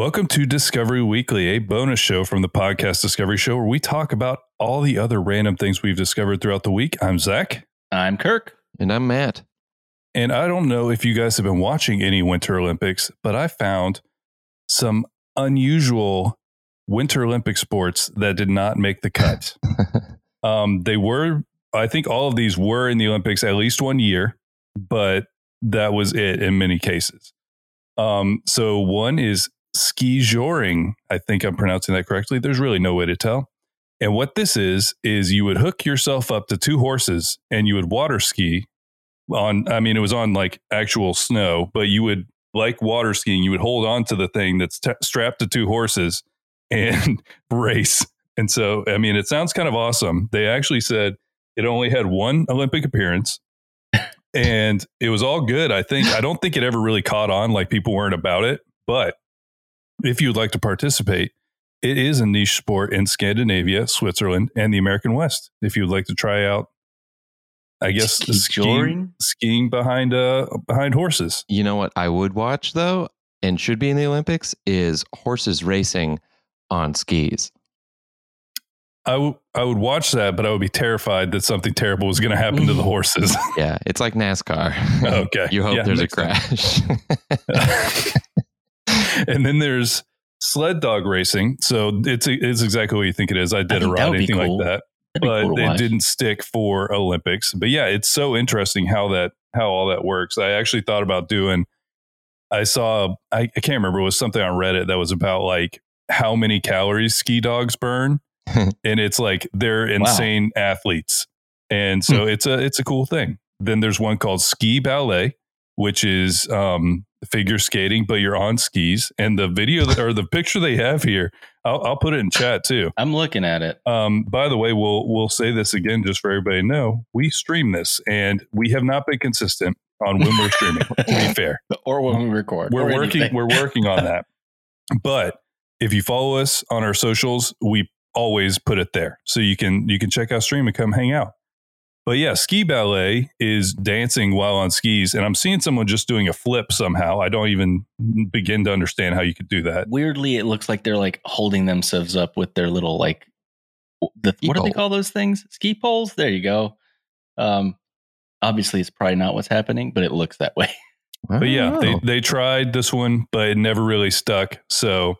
Discovery Weekly. Welcome to Discovery Weekly, a bonus show from the podcast Discovery Show where we talk about all the other random things we've discovered throughout the week. I'm Zach, I'm Kirk. And I'm Matt. and I don't know if you guys have been watching any Winter Olympics, but I found some unusual Winter Olympic sports that did not make the cut. um, they were, I think all of these were in the Olympics at least one year, but that was it in many cases. Um, so one is skijoring. I think I'm pronouncing that correctly. There's really no way to tell. And what this is, is you would hook yourself up to two horses and you would water ski on, I mean, it was on like actual snow, but you would, like water skiing, you would hold on to the thing that's t- strapped to two horses and race. And so, I mean, it sounds kind of awesome. They actually said it only had one Olympic appearance and it was all good. I think, I don't think it ever really caught on, like people weren't about it. But if you would like to participate, it is a niche sport in Scandinavia, Switzerland, and the American West. If you would like to try out, I guess Ski skiing, skiing behind uh behind horses. You know what I would watch though, and should be in the Olympics, is horses racing on skis. I, w- I would watch that, but I would be terrified that something terrible was going to happen to the horses. Yeah, it's like NASCAR. Okay. you hope Yeah, there's a crash. and then there's sled dog racing. So it's it's exactly what you think it is. I did a ride, anything cool. like that. That'd but cool it watch. didn't stick for Olympics. But yeah, it's so interesting how that how all that works. I actually thought about doing. I saw I, I can't remember it was something on Reddit that was about like how many calories ski dogs burn, and it's like they're insane athletes, and so it's a it's a cool thing. Then there's one called ski ballet, which is um, figure skating, but you're on skis. And the video that, or the picture they have here, I'll, I'll put it in chat too. I'm looking at it. Um, by the way, we'll we'll say this again just for everybody to know. We stream this, and we have not been consistent on when we're streaming. to be fair, Or when we record. we're working anything. we're working on that. But if you follow us on our socials, we always put it there, so you can you can check out stream and come hang out. But yeah, ski ballet is dancing while on skis, and I'm seeing someone just doing a flip somehow. I don't even begin to understand how you could do that. Weirdly, it looks like they're like holding themselves up with their little like the Ski what do they call those things? Ski poles. There you go. Um, obviously, it's probably not what's happening, but it looks that way. But yeah, they, Oh. they tried this one, but it never really stuck. So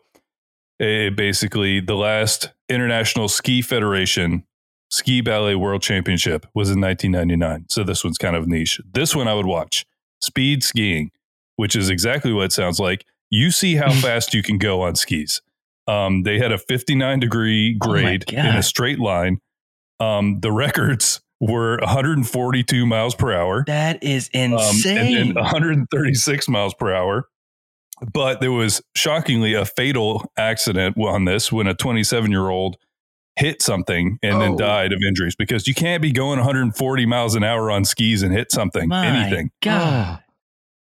it basically, the last International Ski Federation Ski Ballet World Championship was in 1999. So this one's kind of niche. This one I would watch speed skiing, which is exactly what it sounds like. You see how fast you can go on skis. Um, they had a 59 degree Oh grade in a straight line. Um, the records were 142 miles per hour That is um, insane. and, and 136 miles per hour. But there was shockingly a fatal accident on this when a 27 year old hit something and then Oh. died of injuries because you can't be going 140 miles an hour on skis and hit something, My anything. God. Ah.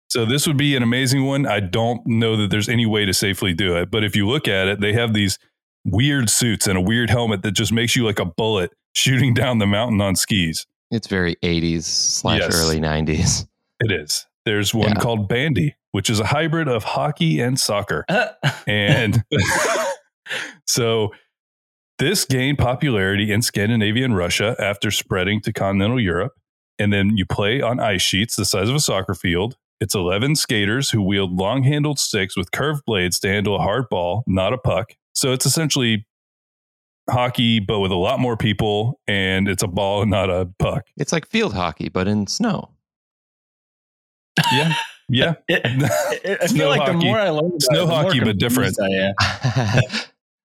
So this would be an amazing one. I don't know that there's any way to safely do it, but if you look at it, they have these weird suits and a weird helmet that just makes you like a bullet shooting down the mountain on skis. It's very 80s slash Yes. early 90s. It is. There's one Yeah. called Bandy, which is a hybrid of hockey and soccer. Uh. And so this gained popularity in Scandinavia and Russia after spreading to continental Europe. And then you play on ice sheets the size of a soccer field. It's 11 skaters who wield long handled sticks with curved blades to handle a hard ball, not a puck. So it's essentially hockey, but with a lot more people, and it's a ball not a puck. It's like field hockey, but in snow. Yeah. Yeah. It- it- I feel like hockey. the more I learn, about Snow it, the more hockey, but different. I am.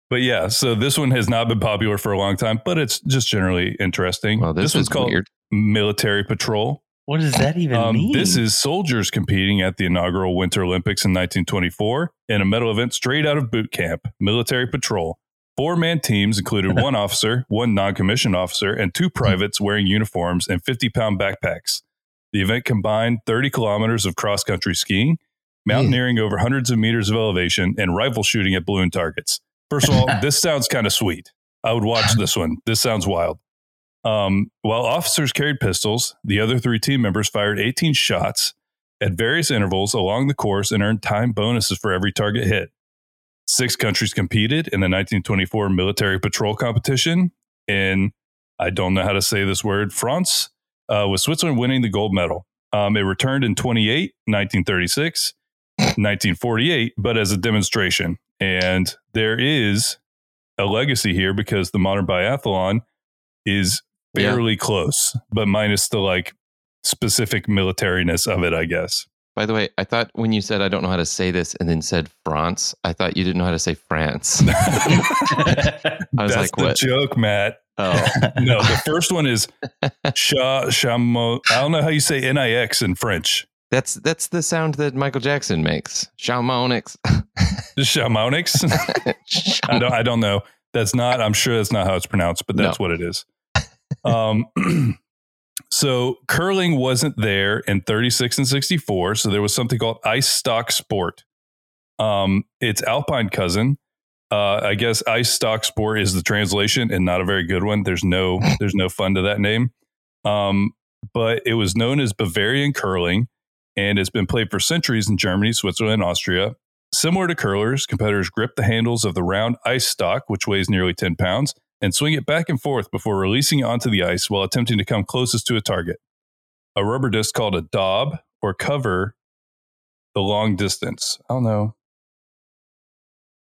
But yeah, so this one has not been popular for a long time, but it's just generally interesting. well, this, one's called weird. Military Patrol. What does that even Um, mean? this is soldiers competing at the inaugural Winter Olympics in 1924 in a medal event straight out of boot camp, Military Patrol. Four man teams included one officer, one non commissioned officer, and two privates wearing uniforms and 50 pound backpacks. The event combined 30 kilometers of cross country skiing, mountaineering over hundreds of meters of elevation, and rifle shooting at balloon targets. First of all, this sounds kind of sweet. I would watch this one. This sounds wild. Um, while officers carried pistols, the other three team members fired 18 shots at various intervals along the course and earned time bonuses for every target hit. Six countries competed in the 1924 military patrol competition in, I don't know how to say this word, France, uh, with Switzerland winning the gold medal. Um, it returned in 28, 1936, 1948, but as a demonstration. And there is a legacy here because the modern biathlon is Yeah. fairly close, but minus the like specific militariness of it, I guess. By the way, I thought when you said I don't know how to say this and then said France, I thought you didn't know how to say France. I was That's like, the what? joke, Matt. Oh, No, the first one is Sha Shamo. I don't know how you say Nix in French. That's that's the sound that Michael Jackson makes. Shalmonix. Shamonix. I don't. I don't know. That's not. I'm sure that's not how it's pronounced, but that's what it is. Um. so curling wasn't there in 36 and 64. So there was something called ice stock sport. Um, its alpine cousin. Uh, I guess ice stock sport is the translation and not a very good one. There's no. There's no fun to that name. Um, but it was known as Bavarian curling, and it's been played for centuries in Germany, Switzerland, and Austria. Similar to curlers, competitors grip the handles of the round ice stock, which weighs nearly 10 pounds, and swing it back and forth before releasing it onto the ice while attempting to come closest to a target. A rubber disc called a daub or cover the long distance. I don't know.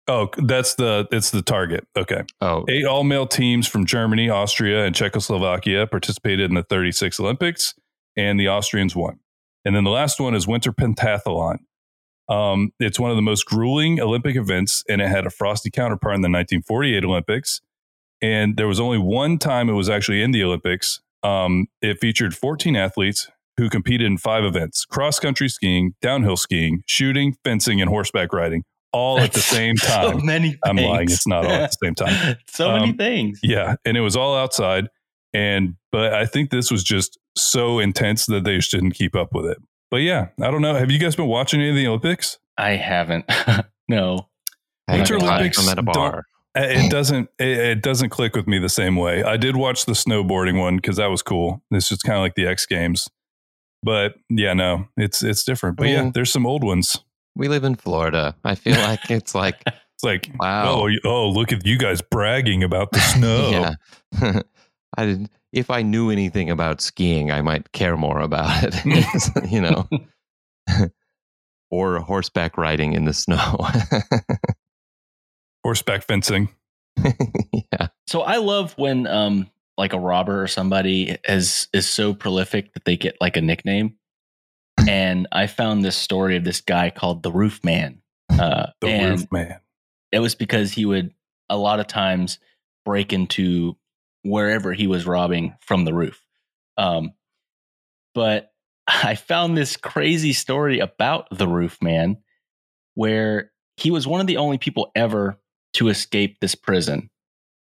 Oh, that's the it's the target. Okay. oh, Eight all male teams from Germany, Austria, and Czechoslovakia participated in the 36 Olympics, and the Austrians won. And then the last one is Winter Pentathlon. Um, it's one of the most grueling Olympic events, and it had a frosty counterpart in the 1948 Olympics. And there was only one time it was actually in the Olympics. Um, it featured 14 athletes who competed in five events cross country skiing, downhill skiing, shooting, fencing, and horseback riding, all at the same So time. many. I'm lying. It's not all at the same time. so many Um, things. Yeah, and it was all outside. And but I think this was just so intense that they just didn't keep up with it. But yeah, I don't know. Have you guys been watching any of the Olympics? I haven't. no. I Winter got Olympics I'm at a don't- bar. It doesn't. It, it doesn't click with me the same way. I did watch the snowboarding one because that was cool. It's just kind of like the X Games. But yeah, no, it's it's different. But yeah, there's some old ones. We live in Florida. I feel like it's like, It's like, wow. oh, oh, look at you guys bragging about the snow. Yeah. I did, if I knew anything about skiing, I might care more about it. you know, or horseback riding in the snow. Horseback fencing. yeah. So I love when um like a robber or somebody is is so prolific that they get like a nickname. And I found this story of this guy called the Roof Man. Uh, The roof man. it was because he would a lot of times break into wherever he was robbing from the roof. Um, but I found this crazy story about the roof man where he was one of the only people ever to escape this prison.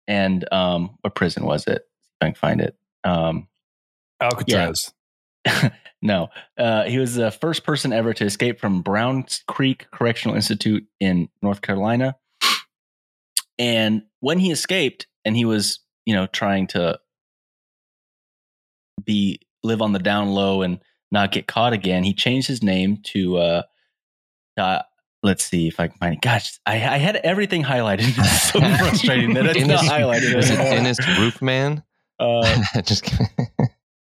And um, what prison was it? If I can find it. Um, Alcatraz. no, uh, he was the first person ever to escape from Browns Creek Correctional Institute in North Carolina. And when he escaped, and he was, you know, trying to be live on the down low and not get caught again, he changed his name to. Uh, uh, let's see if I can find it. Gosh, I, I had everything highlighted. It's so frustrating that it's not Dennis- highlighted Was it anymore. Dennis Roofman? Uh, Just kidding.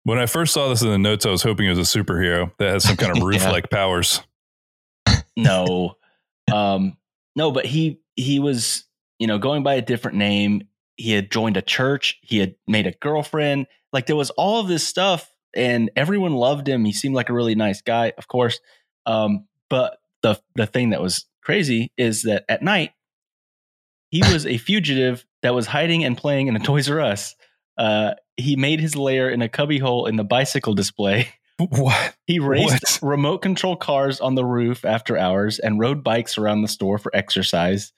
When I first saw this in the notes, I was hoping it was a superhero that has some kind of roof like powers. no um no but he he was you know going by a different name he had joined a church he had made a girlfriend like there was all of this stuff and everyone loved him he seemed like a really nice guy of course um but the the thing that was crazy is that at night he was a fugitive that was hiding and playing in a Toys R Us. Uh, he made his lair in a cubbyhole in the bicycle display. What? He raced What? remote control cars on the roof after hours and rode bikes around the store for exercise.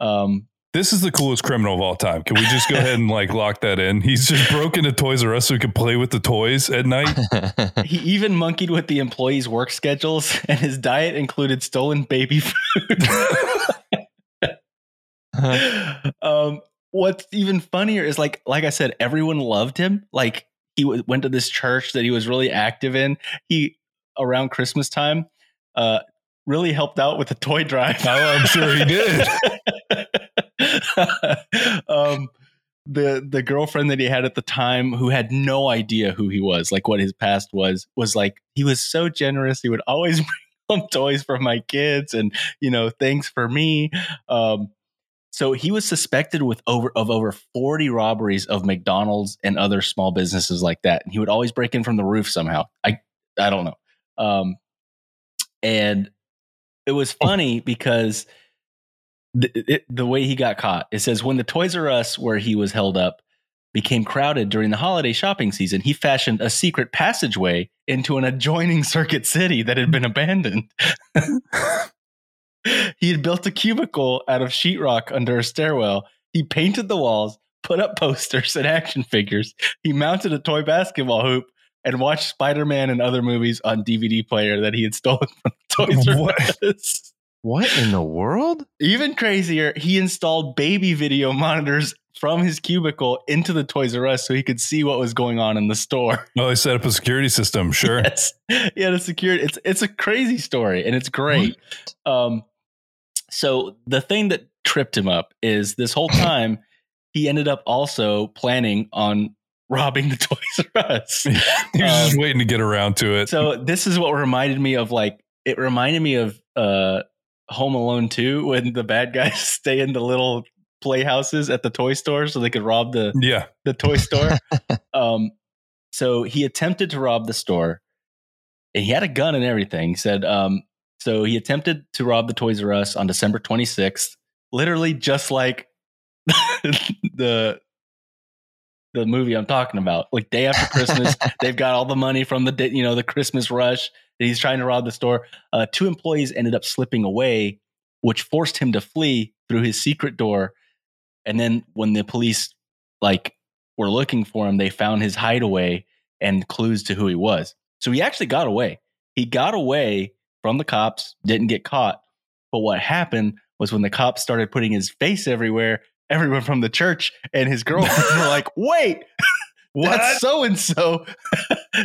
Um, This is the coolest criminal of all time. Can we just go ahead and like lock that in? He's just broke into Toys R Us so he could play with the toys at night. he even monkeyed with the employees' work schedules, and his diet included stolen baby food. um, what's even funnier is like, like I said, everyone loved him. Like he w- went to this church that he was really active in. He around Christmas time, uh, really helped out with the toy drive. Oh, I'm sure he did. um, the the girlfriend that he had at the time, who had no idea who he was, like what his past was, was like he was so generous. He would always bring home toys for my kids, and you know things for me. Um, so he was suspected with over of over 40 robberies of McDonald's and other small businesses like that. And he would always break in from the roof somehow. I I don't know. Um, and it was funny because the, it, the way he got caught. It says when the Toys R Us where he was held up became crowded during the holiday shopping season, he fashioned a secret passageway into an adjoining Circuit City that had been abandoned. he had built a cubicle out of sheetrock under a stairwell. He painted the walls, put up posters and action figures. He mounted a toy basketball hoop and watched Spider Man and other movies on DVD player that he had stolen from Toys R Us. What in the world? Even crazier, he installed baby video monitors from his cubicle into the Toys R Us so he could see what was going on in the store. Oh, he set up a security system. Sure. Yes. He had a security. It's it's a crazy story and it's great. Um, so the thing that tripped him up is this whole time he ended up also planning on robbing the Toys R Us. he was just Um, waiting to get around to it. so this is what reminded me of like it reminded me of uh Home Alone 2 when the bad guys stay in the little playhouses at the toy store so they could rob the yeah. the toy store. um so he attempted to rob the store and he had a gun and everything. He said um so he attempted to rob the Toys R Us on December 26th, literally just like the the movie I'm talking about. Like day after Christmas, they've got all the money from the you know the Christmas rush. And he's trying to rob the store. Uh, two employees ended up slipping away, which forced him to flee through his secret door. And then when the police like were looking for him, they found his hideaway and clues to who he was. So he actually got away. He got away from the cops, didn't get caught. But what happened was when the cops started putting his face everywhere, everyone from the church and his girlfriend were like, wait, that's so and so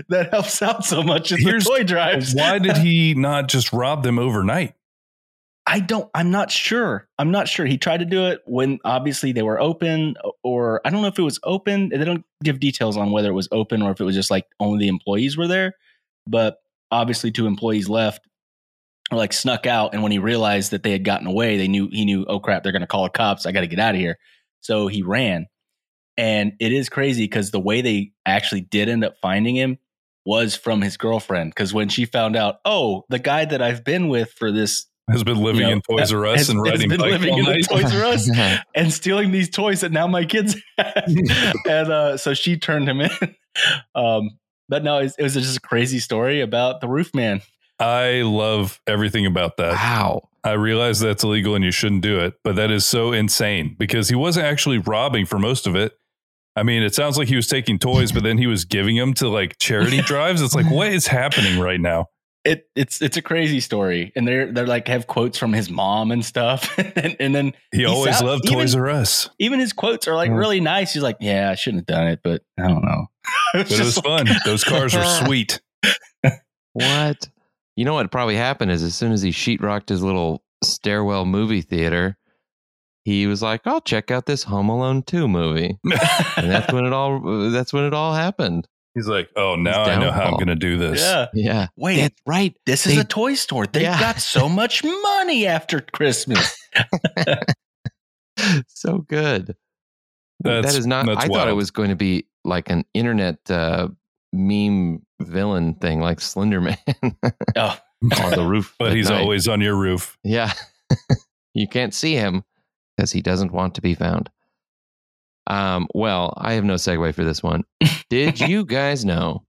that helps out so much in Here's- the toy drives. Why did he not just rob them overnight? I don't, I'm not sure. I'm not sure. He tried to do it when obviously they were open, or I don't know if it was open. They don't give details on whether it was open or if it was just like only the employees were there. But obviously, two employees left like snuck out. And when he realized that they had gotten away, they knew, he knew, oh crap, they're going to call the cops. I got to get out of here. So he ran. And it is crazy because the way they actually did end up finding him was from his girlfriend. Because when she found out, oh, the guy that I've been with for this Has been living You know, in Toys R Us has- and has riding been bikes living all in the night. Toys R Us and stealing these toys that now my kids have. and uh, so she turned him in. Um, but no, it was, it was just a crazy story about the roof man. I love everything about that. wow. I realize that's illegal and you shouldn't do it, but that is so insane because he wasn't actually robbing for most of it. I mean, it sounds like he was taking toys, but then he was giving them to like charity drives. It's like, what is happening right now? It it's it's a crazy story, and they're they're like have quotes from his mom and stuff, and, and then He He always sound- loved even- Toys R Us, even his quotes are like Mm. really nice. He's like, "Yeah, I shouldn't have done it, but I don't know." but it was just fun. Those cars were sweet. What? You know what probably happened is as soon as he sheetrocked his little stairwell movie theater, he was like, "I'll check out this Home Alone 2 movie." And that's when it all that's when it all happened. He's like, oh, now I know how I'm going to do this. yeah. Yeah. Wait, That's right. this is a toy store. They've Yeah. got so much money after Christmas. so good. That's- that is not that's I thought it was going to be like an internet uh, meme villain thing like Slender Man Oh, on the roof. But he's night. always on your roof. Yeah. you can't see him because he doesn't want to be found. Um, well, I have no segue for this one. Did you guys know?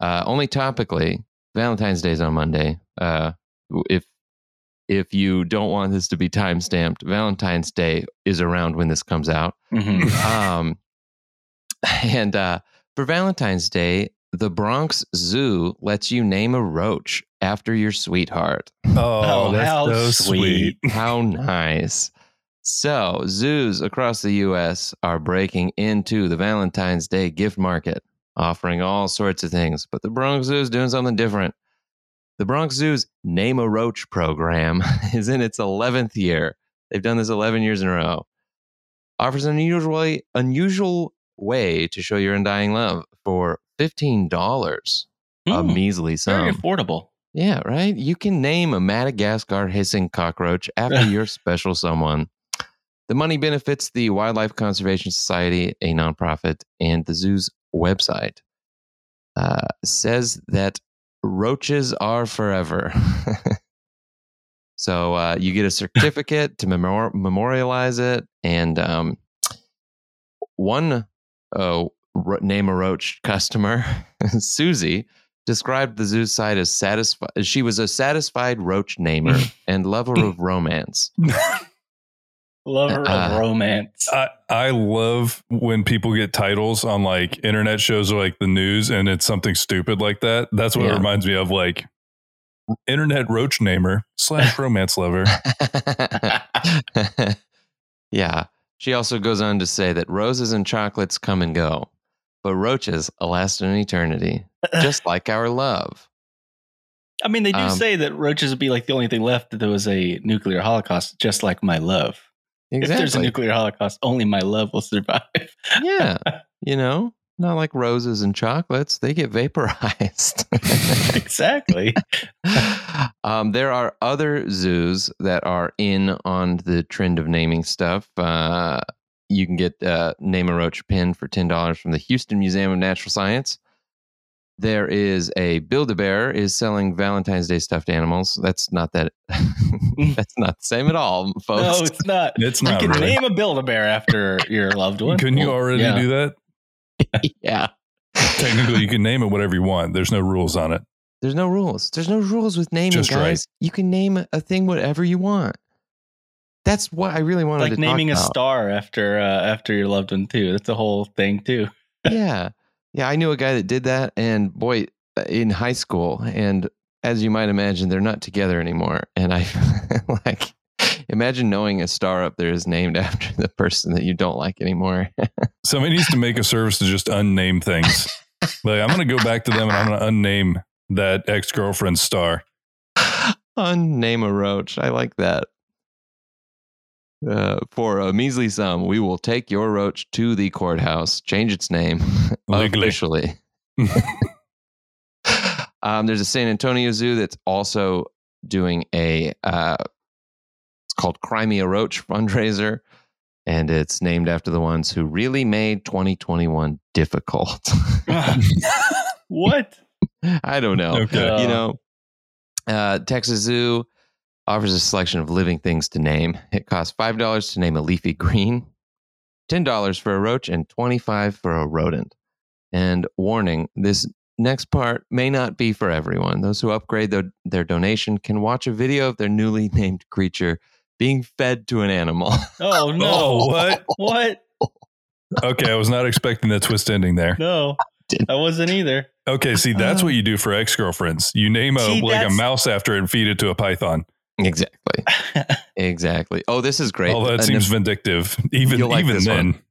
Uh, only topically, Valentine's Day is on Monday. Uh, if if you don't want this to be time stamped, Valentine's Day is around when this comes out. mhm. Um, and uh, for Valentine's Day, the Bronx Zoo lets you name a roach after your sweetheart. Oh, Oh, that's how so sweet. sweet. How nice. So, zoos across the US are breaking into the Valentine's Day gift market, offering all sorts of things. But the Bronx Zoo is doing something different. The Bronx Zoo's Name a Roach program is in its 11th year. They've done this 11 years in a row. Offers an unusual, unusual way to show your undying love for $15, a measly sum. very affordable. Yeah, right. You can name a Madagascar hissing cockroach after your special someone. The money benefits the Wildlife Conservation Society, a nonprofit, and the zoo's website. Uh, says that roaches are forever. so uh, you get a certificate to memor- memorialize it, and um, one uh, name a roach customer, Susie, described the zoo site as satisfied. She was a satisfied roach namer and lover of romance. Lover Uh, of romance. I, I love when people get titles on like internet shows or like the news and it's something stupid like that. That's what it reminds me of like internet roach namer slash romance lover. yeah. She also goes on to say that roses and chocolates come and go, but roaches last an eternity, just like our love. I mean, they do um, say that roaches would be like the only thing left if there was a nuclear holocaust, just like my love. If there's a nuclear holocaust, only my love will survive. yeah. You know, not like roses and chocolates, they get vaporized. exactly. um, there are other zoos that are in on the trend of naming stuff. Uh, you can get uh, Name a Roach pin for $10 from the Houston Museum of Natural Science. There is a Build a Bear is selling Valentine's Day stuffed animals. That's not that. that's not the same at all, folks. No, it's not. It's not. You not can really. name a Build a Bear after your loved one. Couldn't you already yeah. do that? yeah. Technically, you can name it whatever you want. There's no rules on it. There's no rules. There's no rules with naming, Just right. guys. You can name a thing whatever you want. That's what I really wanted to know. Like to naming a talk about. star after uh, after your loved one too. That's the whole thing too. yeah. Yeah. I knew a guy that did that. And boy, uh, in high school, and as you might imagine, they're not together anymore. And I like, imagine knowing a star up there is named after the person that you don't like anymore. Somebody needs to make a service to just unname things. Like I'm going to go back to them and I'm going to unname that ex girlfriend star. Unname a roach. I like that. Uh, for a measly sum, we will take your roach to the courthouse, change its name Legally. officially. um, there's a San Antonio Zoo that's also doing a uh, it's called Cry Me a Roach fundraiser, and it's named after the ones who really made 2021 difficult. what? I don't know. Okay. Uh, you know, uh, Texas Zoo offers a selection of living things to name. It costs five dollars to name a leafy green, ten dollars for a roach, and twenty-five for a rodent. And warning: this next part may not be for everyone. Those who upgrade their, their donation can watch a video of their newly named creature being fed to an animal. Oh no! Oh, what? What? Okay, I was not expecting that twist ending there. No, I wasn't either. Okay, see, that's Uh. what you do for ex girlfriends. You name a See, like a mouse after it and feed it to a python. Exactly. Exactly. Oh, this is great. Oh, that A seems Ne- vindictive. Even You'll like even then. one.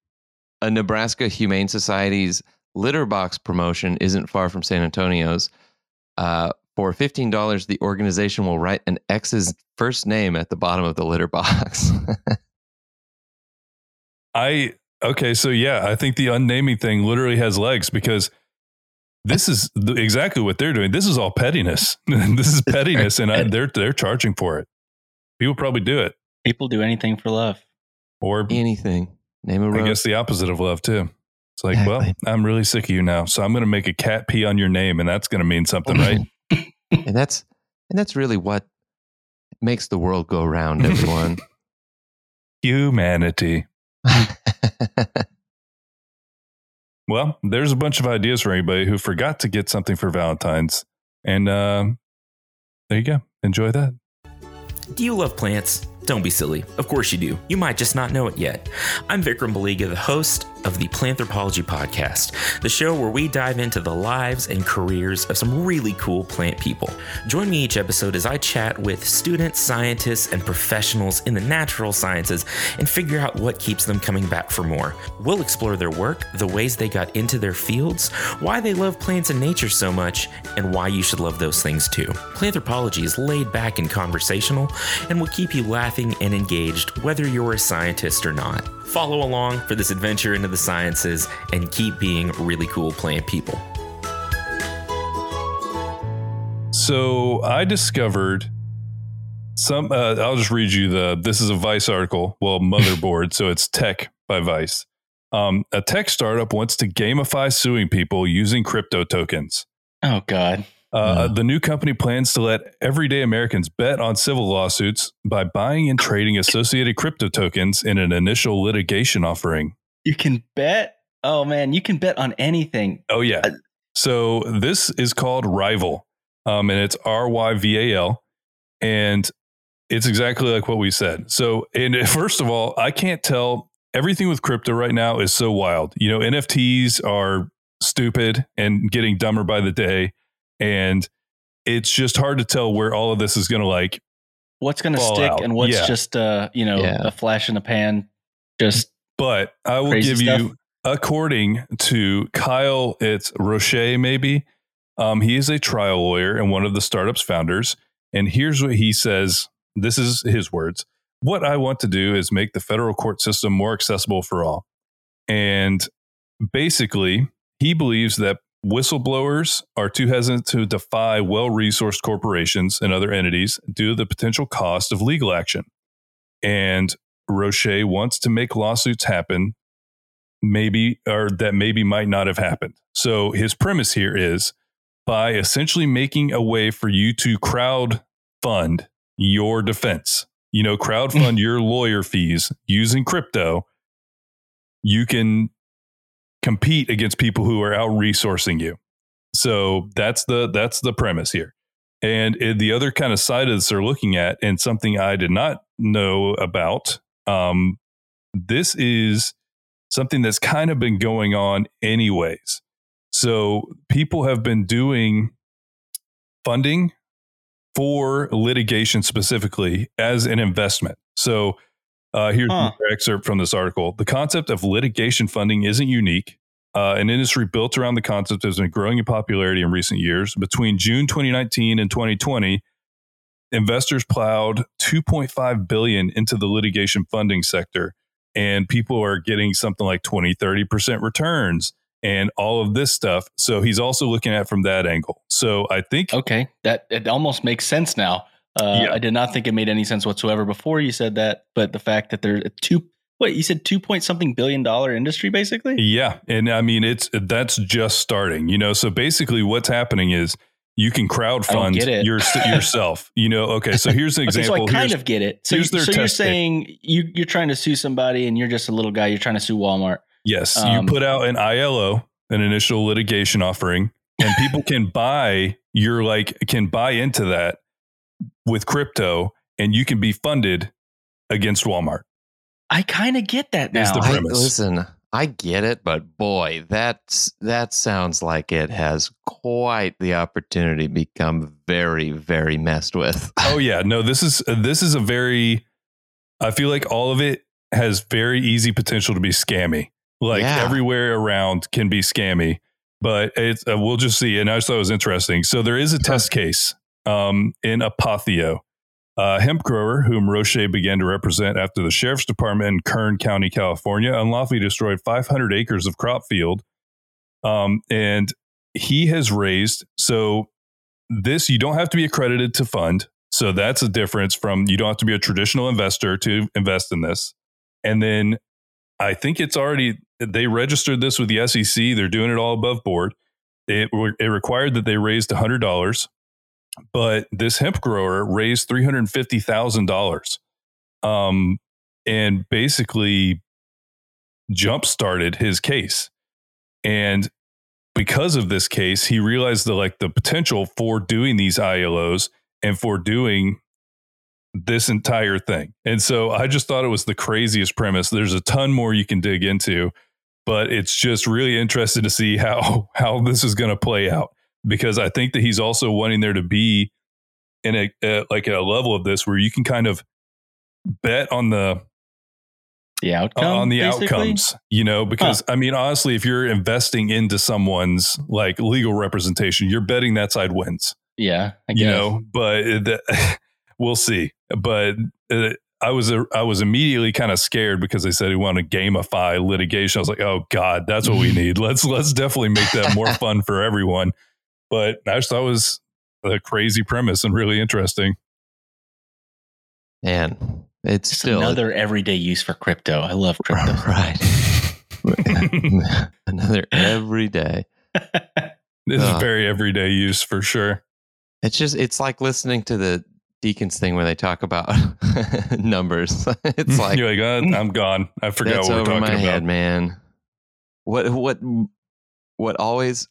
a Nebraska Humane Society's litter box promotion isn't far from San Antonio's. Uh, for fifteen dollars, the organization will write an X's first name at the bottom of the litter box. I okay, so yeah, I think the unnaming thing literally has legs because this is the, exactly what they're doing. This is all pettiness. this is pettiness, and I, they're they're charging for it. People probably do it, People do anything for love. or Anything. Name a I road. guess the opposite of love too. It's like, well, I'm really sick of you now, so I'm going to make a cat pee on your name, and that's going to mean something, right? and that's and that's really what makes the world go round, everyone. Humanity. Well, there's a bunch of ideas for anybody who forgot to get something for Valentine's, and um, there you go. Enjoy that. Do you love plants? Don't be silly. Of course you do. You might just not know it yet. I'm Vikram Baliga, the host of the Planthropology Podcast, the show where we dive into the lives and careers of some really cool plant people. Join me each episode as I chat with students, scientists, and professionals in the natural sciences and figure out what keeps them coming back for more. We'll explore their work, the ways they got into their fields, why they love plants and nature so much, and why you should love those things too. Planthropology is laid back and conversational and will keep you laughing and engaged whether you're a scientist or not. Follow along for this adventure into the sciences and keep being really cool plant people. So I discovered some. Uh, I'll just read you the. This is a Vice article. Well, motherboard. so it's tech by Vice. Um, a tech startup wants to gamify suing people using crypto tokens. Oh God. Uh, The new company plans to let everyday Americans bet on civil lawsuits by buying and trading associated crypto tokens in an initial litigation offering. You can bet. Oh man, you can bet on anything. Oh yeah. So this is called Ryval, um, and it's R Y V A L, and it's exactly like what we said. So, and first of all, I can't tell. Everything with crypto right now is so wild. You know, NFTs are stupid and getting dumber by the day and it's just hard to tell where all of this is going to like what's going to stick out. and what's Yeah. just uh you know Yeah. a flash in the pan. Just but i will give stuff. you according to kyle it's roche maybe um, he is a trial lawyer and one of the startup's founders and here's what he says this is his words what i want to do is make the federal court system more accessible for all and basically he believes that whistleblowers are too hesitant to defy well-resourced corporations and other entities due to the potential cost of legal action and Roche wants to make lawsuits happen, maybe or that maybe might not have happened. So his premise here is by essentially making a way for you to crowd fund your defense. You know, crowd fund your lawyer fees using crypto. You can compete against people who are out resourcing you. So that's the that's the premise here. And the other kind of side of this they're looking at, and something I did not know about, um, this is something that's kind of been going on anyways. So people have been doing funding for litigation specifically as an investment. So uh, here's Huh. an excerpt from this article. The concept of litigation funding isn't unique. Uh, an industry built around the concept has been growing in popularity in recent years. Between June 2019 and 2020, investors plowed 2.5 billion into the litigation funding sector, and people are getting something like 20, 30% returns and all of this stuff. So he's also looking at it from that angle. So I think okay, that it almost makes sense now. Uh, Yeah. I did not think it made any sense whatsoever before you said that, but the fact that there's a two what you said two point something billion dollar industry basically. Yeah, and I mean it's that's just starting. You know, so basically what's happening is you can crowd fund your, yourself. You know, okay, so here's an Okay, so example. I kind Here's- of get it. So, here's you, their so you're saying you you're trying to sue somebody and you're just a little guy. You're trying to sue Walmart. Yes, Um, you put out an ILO, an initial litigation offering, and people can buy your like can buy into that with crypto, and you can be funded against Walmart. I kind of get that now. the I, premise. listen, I get it, but boy, that's that sounds like it has quite the opportunity to become very, very messed with. Oh yeah, no, this is this is a very. I feel like all of it has very easy potential to be scammy. Like Yeah. everywhere around can be scammy, but it's uh, we'll just see. And I just thought it was interesting. So there is a test case um, in Apothio, a hemp grower whom Roche began to represent after the sheriff's department in Kern County, California, unlawfully destroyed 500 acres of crop field. Um, and he has raised so this you don't have to be accredited to fund. So that's a difference from you don't have to be a traditional investor to invest in this. And then I think it's already they registered this with the SEC. They're doing it all above board. It it required that they raised hundred dollars, but this hemp grower raised three hundred fifty thousand dollars, um, and basically jump started his case. And because of this case, he realized the like the potential for doing these ILOs and for doing this entire thing. And so I just thought it was the craziest premise. There's a ton more you can dig into, but it's just really interesting to see how how this is going to play out because I think that he's also wanting there to be in a, a like a level of this where you can kind of bet on the the outcome on the basically? outcomes, you know, because I mean, honestly, if you're investing into someone's like legal representation, you're betting that side wins, Yeah, I guess. you know, but the, we'll see. But uh, I was, uh, I was immediately kind of scared because they said he wanted to gamify litigation. I was like, oh God, that's what we need. Let's, let's definitely make that more fun for everyone. But I just thought it was a crazy premise and really interesting. Man, it's Just still another everyday use for crypto. I love crypto. right. another every day. This is very everyday use for sure. It's just it's like listening to the deacons thing where they talk about numbers. it's like you're like, uh, I'm gone. I forgot that's what we're over talking my about. head, man. What what what always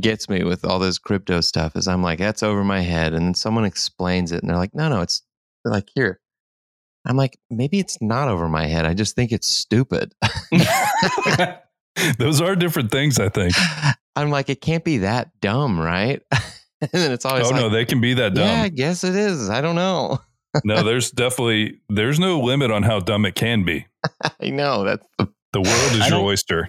gets me with all this crypto stuff is I'm like, that's over my head, and then someone explains it, and they're like, no, no, it's they're like here. I'm like, maybe it's not over my head. I just think it's stupid. Those are different things, I think. I'm like, it can't be that dumb, right? and then it's always oh like, no, they can be that dumb. yeah, I guess it is. I don't know. no, there's definitely there's no limit on how dumb it can be. I know that's the The world is your don't- oyster.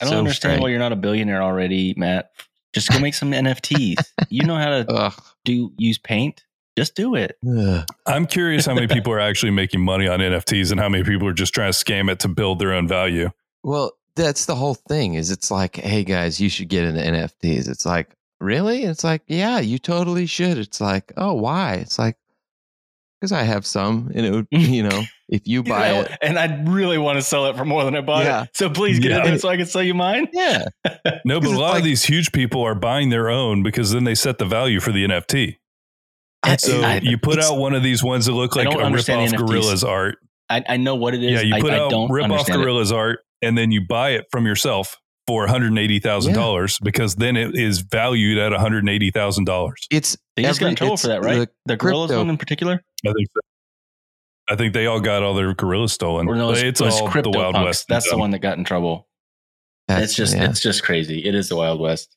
I don't so understand strange. why you're not a billionaire already, Matt. Just go make some NFTs. You know how to Ugh. do use paint. Just do it. Ugh. I'm curious how many people are actually making money on NFTs and how many people are just trying to scam it to build their own value. Well, that's the whole thing. Is it's like, hey guys, you should get into NFTs. It's like, really? It's like, yeah, you totally should. It's like, oh, why? It's like, because I have some, and it would, you know, if you buy You know, it, and I really want to sell it for more than I bought Yeah. it. So please get Yeah. in it so I can sell you mine. yeah, No, but a lot like- of these huge people are buying their own because then they set the value for the NFT. I- So I- you put out one of these ones that look like a understand rip-off Gorillas art. I, I know what it is. Yeah, you put I out don't rip-off understand it. Gorillas art and then you buy it from yourself for $180,000 because then it is valued at $180,000. it's They just got every- in trouble for that, right? the The, Gorillas one in particular? I think so. I think they all got all their gorillas stolen. Or no, it's, it's it's all the Wild Punks. West. That's the one that got in trouble. that's- it's just yeah. it's just crazy. It is the Wild West.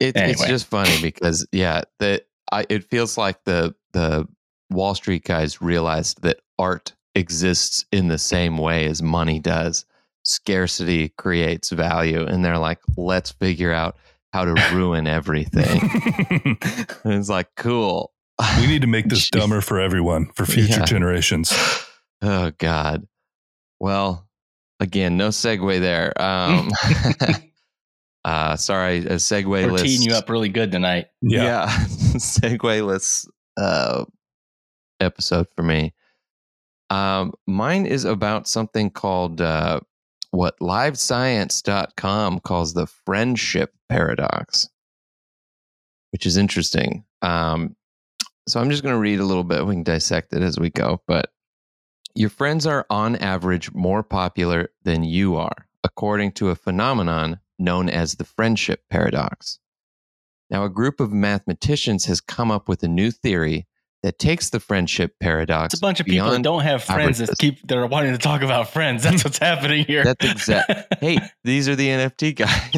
It, It's just funny because yeah, the I, it feels like the the Wall Street guys realized that art exists in the same way as money does. Scarcity creates value, and they're like, let's figure out how to ruin everything. and it's like, cool. We need to make this Jeez. dumber for everyone, for future Yeah. generations. Oh God. Well, again, no segue there. Um, uh, sorry, a segue We're list. teeing you up really good tonight. Yeah. yeah, segue-less uh, episode for me. Um, mine is about something called uh, what livescience.com calls the friendship paradox, which is interesting. Um, so I'm just going to read a little bit. We can dissect it as we go. But your friends are on average more popular than you are, according to a phenomenon known as the friendship paradox. Now, a group of mathematicians has come up with a new theory that takes the friendship paradox. It's a bunch of people that don't have friends that keep that are wanting to talk about friends. That's what's happening here. That's exact. hey, these are the NFT guys.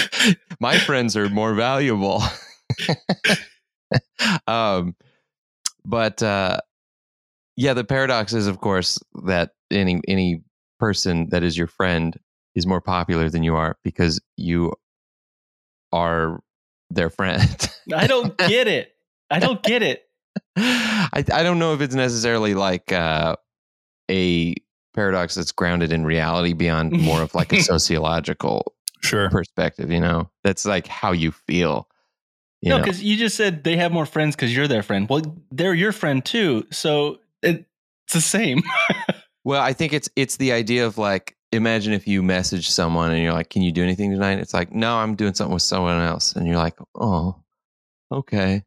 My friends are more valuable. um, but uh, yeah, the paradox is, of course, that any any person that is your friend is more popular than you are because you are their friend. I don't get it. I don't get it. I, I don't know if it's necessarily like uh, a paradox that's grounded in reality beyond more of like a sociological Sure. perspective. You know, that's like how you feel. You no, know? because you just said they have more friends because you're their friend. Well, they're your friend too, so it's the same. Well, I think it's it's the idea of like imagine if you message someone and you're like, "Can you do anything tonight?" It's like, "No, I'm doing something with someone else," and you're like, "Oh, okay."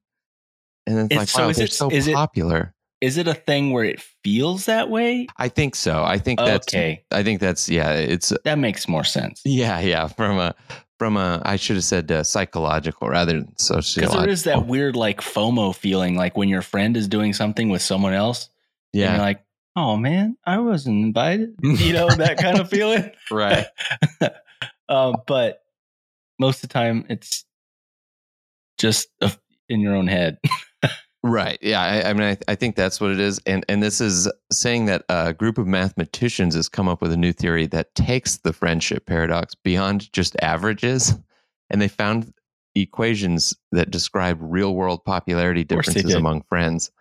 And it's, It's- like, so "Wow, is they're it- so popular." Is it a thing where it feels that way? I think so. I think that's. Okay, I think that's yeah. It's that makes more sense. Yeah, yeah. From a from a I should have said uh, psychological rather than Because sociological. there is that weird like FOMO feeling, like when your friend is doing something with someone else, and yeah, you're like, "Oh man, I wasn't invited," you know that kind of feeling. right. um, but most of the time, it's just a, in your own head. Right. Yeah. I, I mean, I, I think that's what it is. And and this is saying that a group of mathematicians has come up with a new theory that takes the friendship paradox beyond just averages, and they found equations that describe real world popularity differences among friends.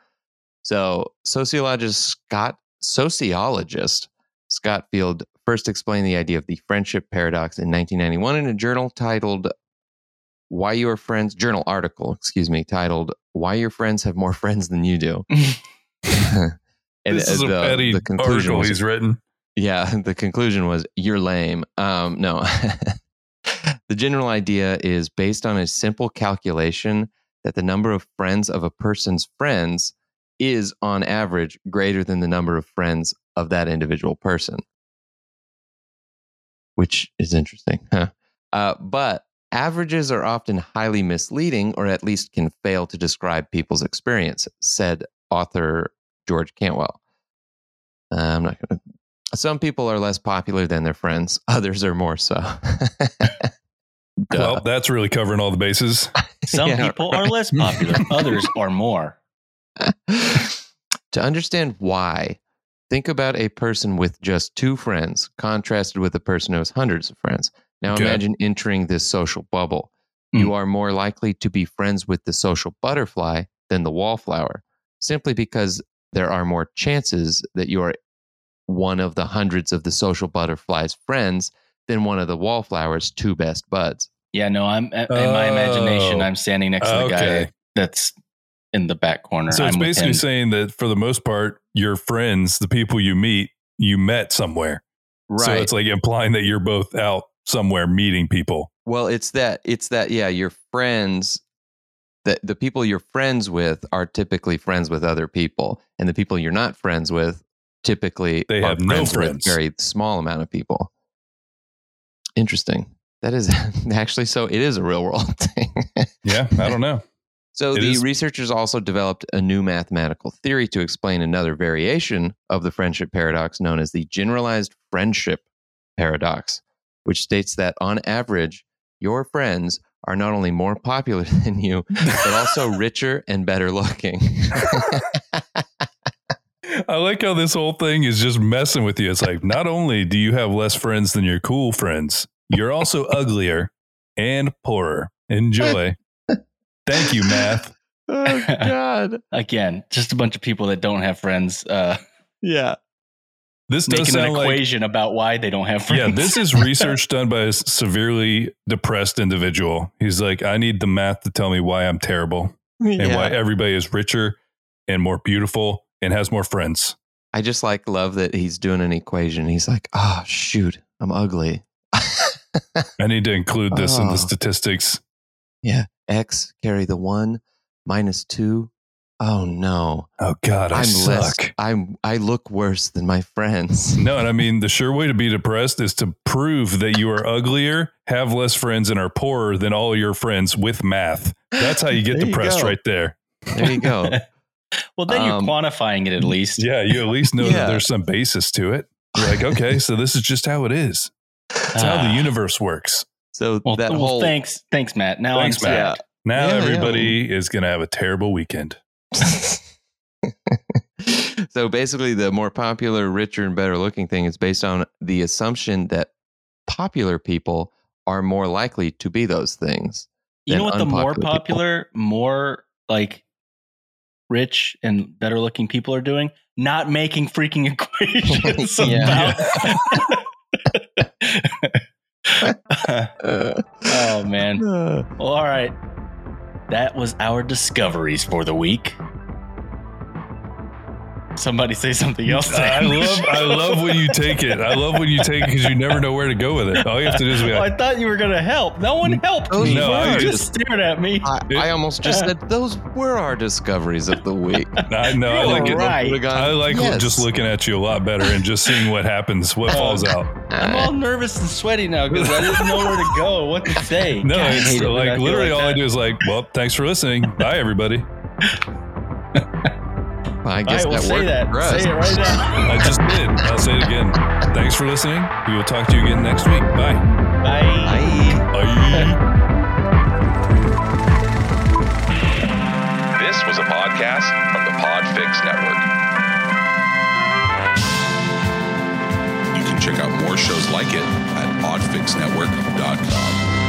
So sociologist Scott sociologist Scott Feld first explained the idea of the friendship paradox in 1991 in a journal titled why your friends journal article excuse me titled why your friends have more friends than you do and this is a the, petty the conclusion was he's written. yeah the conclusion was you're lame um no the general idea is based on a simple calculation that the number of friends of a person's friends is on average greater than the number of friends of that individual person which is interesting huh? uh, but averages are often highly misleading or at least can fail to describe people's experience said author george cantwell uh, i'm not going to some people are less popular than their friends others are more so Well, that's really covering all the bases. Some Yeah. people are less popular; others are more. to understand why, think about a person with just two friends contrasted with a person who has hundreds of friends. Now Okay. imagine entering this social bubble. Mm. You are more likely to be friends with the social butterfly than the wallflower, simply because there are more chances that you are one of the hundreds of the social butterfly's friends than one of the wallflower's two best buds. Yeah, no, I'm in my imagination. Oh. I'm standing next to the Okay. guy that's in the back corner. So it's I'm basically him. saying that for the most part, your friends, the people you meet, you met somewhere. Right. So it's like implying that you're both out somewhere meeting people. Well, it's that it's that yeah, your friends that the people you're friends with are typically friends with other people, and the people you're not friends with typically They are have no friends friends. with very small amount of people. Interesting. That is actually so. It is a real world thing. Yeah, I don't know. So It the is- researchers also developed a new mathematical theory to explain another variation of the friendship paradox known as the generalized friendship paradox, which states that on average, your friends are not only more popular than you, but also richer and better looking. I like how this whole thing is just messing with you. It's like not only do you have less friends than your cool friends, you're also uglier and poorer. Enjoy. Thank you, math. oh God. again, just a bunch of people that don't have friends uh, Yeah. This does making an sound like equation about why they don't have friends. yeah, this is research done by a severely depressed individual. He's like, I need the math to tell me why I'm terrible and Yeah. why everybody is richer and more beautiful and has more friends. I just like love that he's doing an equation. He's like, oh shoot, I'm ugly. I need to include this in Oh. the statistics. Yeah. X carry the one minus two. Oh no. Oh God, I I'm suck. less I'm I look worse than my friends. No, and I mean the sure way to be depressed is to prove that you are uglier, have less friends, and are poorer than all your friends with math. That's how you get There depressed go. right there. There you go. well, then you're Um, quantifying it at least. Yeah, you at least know Yeah. that there's some basis to it. You're like, okay, so this is just how it is. It's how the Ah. universe works. So Well, that well, whole thanks, thanks, Matt. Now Thanks, I'm sad. Matt. Now Yeah, yeah. everybody is going to have a terrible weekend. so basically the more popular, richer and better looking thing is based on the assumption that popular people are more likely to be those things. You know what? The more unpopular people. popular, more like rich and better looking people are doing, not making freaking equations about. Uh, oh man. uh, Well, all right. That was our discoveries for the week. Somebody say something else. I love I love when you take it. I love when you take it because you never know where to go with it. All you have to do is be well, I thought you were gonna help. No one helped Those me. No, I just- just stared at me. I, I almost just said those were our discoveries of the week. I know I like right. Would've I like yes. just looking at you a lot better and just seeing what happens, what oh. falls out. I'm all nervous and sweaty now because I didn't know where to go, what to say. No, God, it's hate it like literally like all I do is like, well, thanks for listening. Bye, everybody. I guess right, well, that say worked that. for us. Say it right now. I just did. I'll say it again. Thanks for listening. We will talk to you again next week. Bye. Bye. Bye. Bye. This was a podcast from the Podfix Network. You can check out more shows like it at podfixnetwork.com.